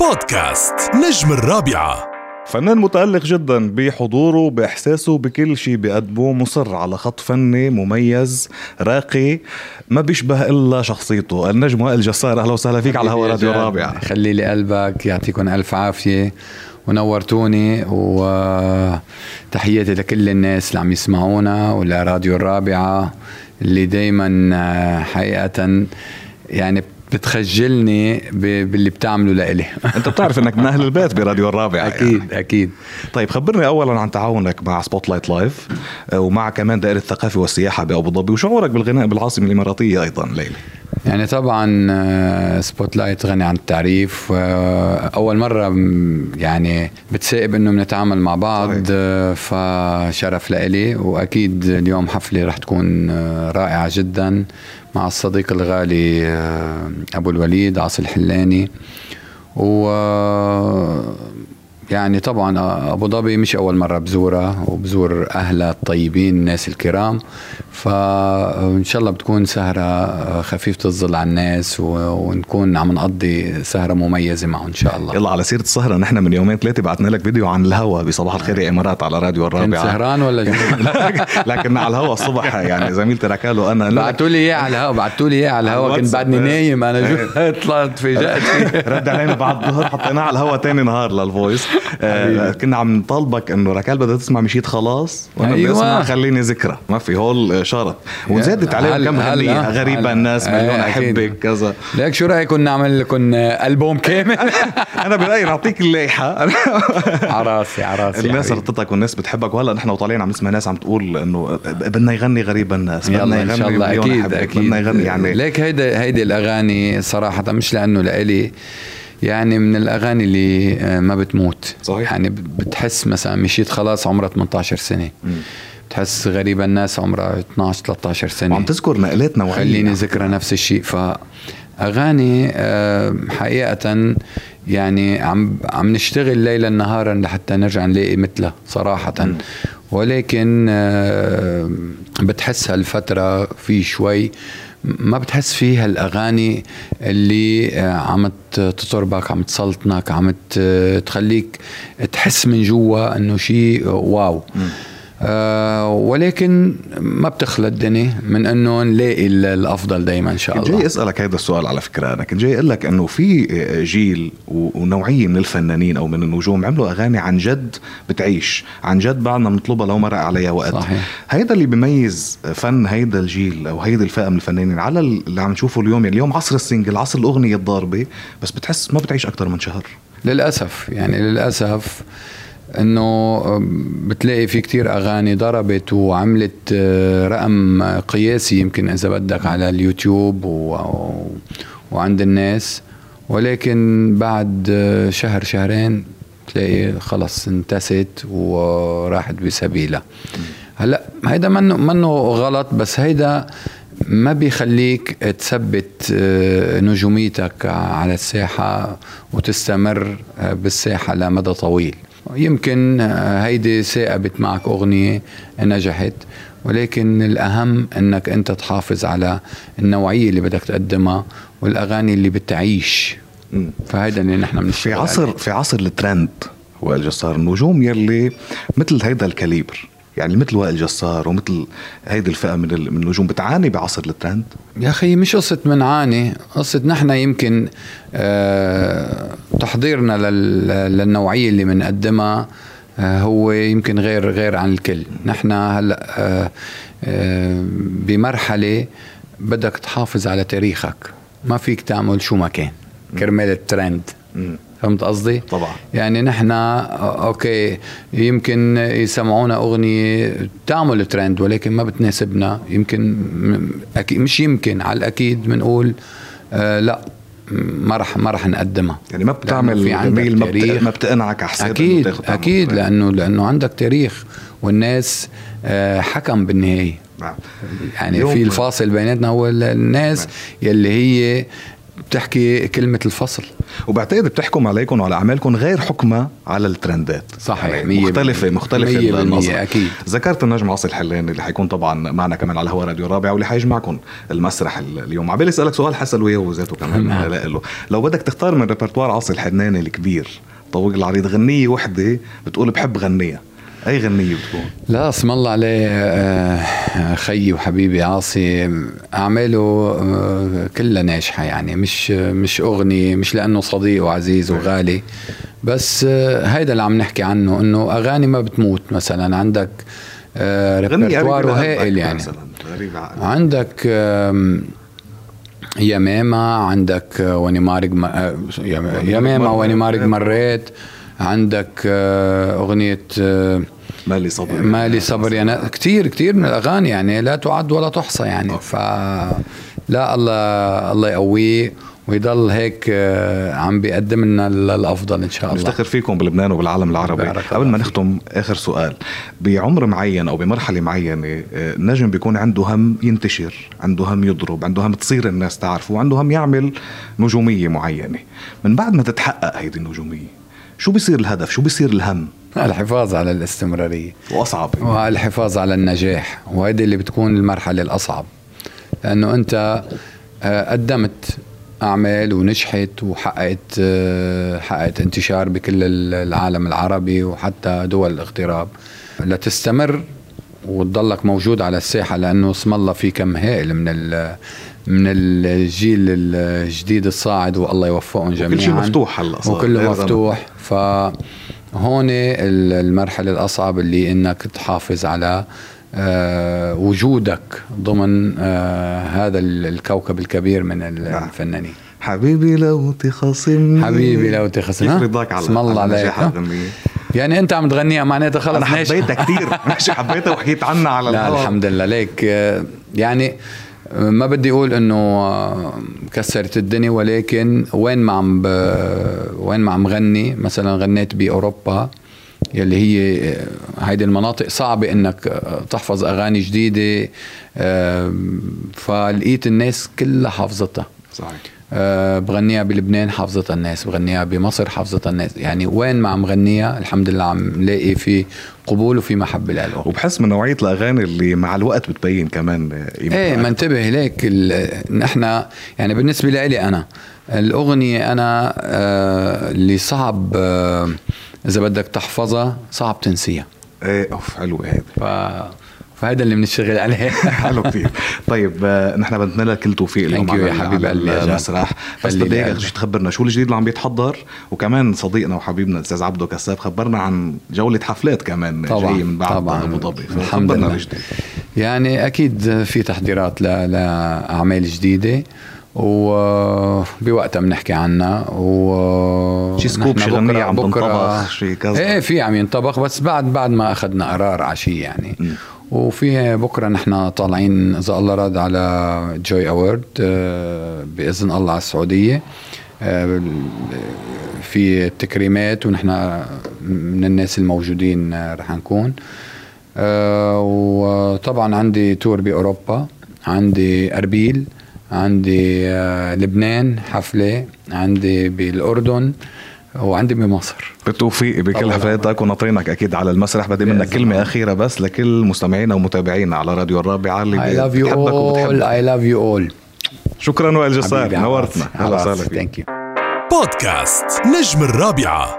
بودكاست نجم الرابعة. فنان متألق جدا بحضوره بإحساسه بكل شيء بيقدمه مصر على خط فني مميز راقي ما بيشبه إلا شخصيته. النجم وائل جسار أهلا وسهلا فيك على هوا راديو الرابعة. خلي لي قلبك يعطيكم ألف عافية. ونورتوني وتحياتي لكل الناس اللي عم يسمعونا ولراديو الرابعة اللي دايما حقيقة يعني بتخجلني باللي بتعمله لإلي. أنت بتعرف إنك من أهل البيت براديو الرابع أكيد يعني. أكيد طيب خبرني اولا عن تعاونك مع سبوت لايت لايف ومع كمان دائرة الثقافة والسياحة بأبو ظبي وشعورك بالغناء بالعاصمة الإماراتية أيضا ليلى؟ يعني طبعا سبوت آه، لايت غني عن التعريف أول مرة يعني بتصادف إنه بنتعامل مع بعض صحيح. آه، فشرف لإلي وأكيد اليوم حفلة رح تكون آه، رائعة جدا مع الصديق الغالي أبو الوليد عاصي الحلاني و يعني طبعا أبو ظبي مش أول مرة بزورها وبزور اهلها الطيبين الناس الكرام. فإن شاء الله بتكون سهرة خفيفه الظل على الناس ونكون عم نقضي سهرة مميزة معه إن شاء الله. يلا على سيرة السهرة نحن من يومين ثلاثة بعثنا لك فيديو عن الهوا. بصباح الخير يا إمارات على راديو الرابعة. كنت سهران ولا لكن على الهوا الصبح يعني زميلتي ركالة أنا بعثوا لي إياه على الهوا بعثوا لي إياه على الهوا كنت بعدني نايم أنا جو طلعت فاجأت رد علينا بعد الظهر حطيناه على الهوا ثاني نهار للفويس. آه كنا عم نطالبك إنه ركال بدها تسمع مشيت خلاص وأنا أيوة. بدي اسمع خليني ذكرى. ما في هول شرط وزادت عليهم كم أغنية غريبة الناس مليون أحبك كذا. ليك شو رايكم نعمل لكم ألبوم كامل؟ أنا برايي نعطيك الليحه عراسي عراسي الناس رطتك والناس بتحبك. وهلا نحن وطالعين عم نسمع ناس عم تقول إنه بدنا يغني غريب الناس بدنا يغني إن شاء الله. أكيد أكيد. بدنا يغني يعني. ليك هيدا هيدي الأغاني صراحة مش لأنه لإلي. يعني من الأغاني اللي آه، ما بتموت. صحيح. يعني بتحس مثلا مشيت خلاص عمرها 18 سنة. م. بتحس غريبة الناس عمرها 12 13 سنة. وعم تذكر نقلات نوعية خليني ذكرى نفس الشيء. فأغاني آه، حقيقة يعني عم عم نشتغل ليلا نهارا لحتى نرجع نلاقي مثلها صراحة. م. ولكن آه، بتحس هالفترة في شوي ما بتحس فيها الاغاني اللي آه، عم تطربك عم تسلطنك عم تخليك تحس من جوا إنه شيء واو م. آه ولكن ما بتخلى الدنيا من أنه نلاقي الأفضل دائما إن شاء الله جاي اسالك هذا السؤال على فكرة أنا. كنت جاي أقول لك أنه في جيل ونوعية من الفنانين أو من النجوم عملوا أغاني عن جد بتعيش عن جد بعدنا بنطلبها لو مرق عليها وقت. صحيح. هيدا اللي بيميز فن هيدا الجيل أو هيدي الفئة من الفنانين على اللي عم نشوفه اليوم يعني اليوم عصر السنجل عصر الأغنية الضاربة بس بتحس ما بتعيش أكثر من شهر. للأسف يعني للأسف إنه بتلاقي في كتير أغاني ضربت وعملت آه، رقم قياسي يمكن إذا بدك على اليوتيوب و... وعند الناس. ولكن بعد آه، شهر شهرين تلاقي خلص انتست وراحت بسبيلها. هلأ هيدا منه منه غلط بس هيدا ما بيخليك تثبت آه، نجوميتك على الساحة وتستمر بالساحة لمدى طويل. يمكن آه، هيدي ثاقبت معك أغنية نجحت ولكن الأهم أنك أنت تحافظ على النوعية اللي بدك تقدمها والأغاني اللي بتعيش. فهيدا اللي نحن بنشتغل في عصر عليه. في عصر الترند وائل جسار النجوم يلي مثل هيدا الكاليبر. يعني مثل وائل جسار ومثل هيدي الفئة من النجوم بتعاني بعصر الترند؟ يا أخي مش قصة منعاني قصة نحن يمكن آه تحضيرنا للنوعية اللي بنقدمها آه هو يمكن غير غير عن الكل. نحن هلأ آه آه بمرحلة بدك تحافظ على تاريخك. ما فيك تعمل شو ما كان. كرمال الترند. فهمت قصدي؟ طبعا يعني نحن okay يمكن يسمعونا أغنية تعمل ترند ولكن ما بتناسبنا يمكن أكيد مش يمكن على الأكيد بنقول آه لا ما رح ما رح نقدمها يعني ما بتعمل في عندك ما, بت... ما بتقنعك على حساب أكيد أكيد لأنه لأنه عندك تاريخ والناس آه حكم بالنهاية نعم. يعني في الفاصل بيناتنا هو الناس نعم. يلي هي بتحكي كلمة الفصل. وبعتقد بتحكم عليكم وعلى أعمالكم غير حكمة على الترندات. صحيح يعني مختلفة مختلفة مية بالمية أكيد. ذكرت النجم عاصي الحلاني اللي حيكون طبعا معنا كمان على هوا راديو رابع واللي حيجمعكم المسرح اليوم. عبالي اسألك سؤال حسن وياه ذاته كمان نعم. له لو بدك تختار من ريبرتوار عاصي الحناني الكبير طويل العريض غنية وحدة بتقول بحب غنيها أي غنية بتكون؟ لا اسم الله عليه آه، خيي وحبيبي عاصي. أعماله آه، كلها ناجحة يعني. مش مش أغنية مش لأنه صديق وعزيز وغالي. بس آه، هيدا اللي عم نحكي عنه إنه أغاني ما بتموت مثلا. عندك ريبرتوار هائل يعني. عندك يا ماما عندك واني مارق يا ماما واني مارق مريت عندك أغنية مالي صبر مالي صبر يعني كثير كثير من الأغاني يعني لا تعد ولا تحصى يعني. ف لا الله الله يقويه ويضل هيك آه، عم بيقدم لنا الافضل إن شاء الله. نفتخر فيكم بلبنان وبالعالم العربي. قبل ما نختم آخر سؤال. بعمر معين أو بمرحلة معينة النجم آه، بيكون عنده هم ينتشر عنده هم يضرب عنده هم تصير الناس تعرفه وعنده هم يعمل نجومية معينة. من بعد ما تتحقق هيدي النجومية شو بيصير الهدف؟ شو بيصير الهم؟ الحفاظ على الاستمرارية. وأصعب. والحفاظ على النجاح. وهذه اللي بتكون المرحلة الأصعب. لأنه أنت آه، قدمت أعمال ونجحت وحققت آه، حققت انتشار بكل العالم العربي وحتى دول الاغتراب. لتستمر وتضلك موجود على الساحة لأنه اسم الله في كم هائل من من الجيل الجديد الصاعد والله يوفقهم جميعا كل شيء مفتوح هلا وكله مفتوح. فهون المرحلة الأصعب اللي إنك تحافظ على آه، وجودك ضمن آه، هذا الكوكب الكبير من نعم. الفنانين. حبيبي لو تخاصمني حبيبي لو تخاصمني. كيف رضاك على اسم الله عليك يعني أنت عم تغنيها معناتها خلص أنا حبيتها كثير ماشي حبيتها وحكيت عنها على لا الحمد لله ليك آه، يعني ما بدي أقول إنه كسرت الدنيا ولكن وين ما عم ب... وين ما عم غني مثلا غنيت بأوروبا يلي هي هيدي المناطق صعبة إنك تحفظ أغاني جديدة فلقيت الناس كلها حافظتها. صحيح. أه بغنيها بلبنان حافظتها الناس بغنيها بمصر حافظتها الناس. يعني وين ما عم غنيها الحمد لله عم لاقي في قبول وفي محبة لها وبحس من نوعية الأغاني اللي مع الوقت بتبين كمان إيه ما انتبه ليك نحن يعني بالنسبة لي أنا الأغنية أنا آه اللي صعب آه إذا بدك تحفظها صعب تنسيها. إيه أوف حلوة هذه ف... فهذا اللي بنشتغل عليه. حلو كثير طيب آه، نحن بدنا لك كل توفيق اليوم على, يا حبيب قلبي المسرح. بس بدي اياك تخبرنا شو الجديد اللي عم بيتحضر وكمان صديقنا وحبيبنا الأستاذ عبدو كساب خبرنا عن جولة حفلات كمان طبعا جاية من بعد طبعا. ابو ظبي الحمد لله. يعني أكيد في تحضيرات لأعمال جديدة وبوقتها بنحكي عنها و شي scoop شي غنية عم تنطبخ شي كذا. إيه في عم ينطبخ بس بعد بعد ما أخذنا قرار على شيء يعني. م. وفي بكرة نحن طالعين إذا الله راد على Joy Awards آه، بإذن الله على السعودية. آه، في التكريمات ونحن من الناس الموجودين آه، رح نكون. وطبعا عندي تور بأوروبا عندي أربيل عندي لبنان حفلة عندي بالأردن. وعندي بمصر بالتوفيق بكل حفلاتك وناطرينك أكيد على المسرح. بدي منك كلمة أخيرة بس لكل مستمعينا ومتابعينا على راديو الرابعة اللي I love you all. I love you all. شكرا وائل جسار نورتنا. أهلا وسهلا فيك. بودكاست نجم الرابعة.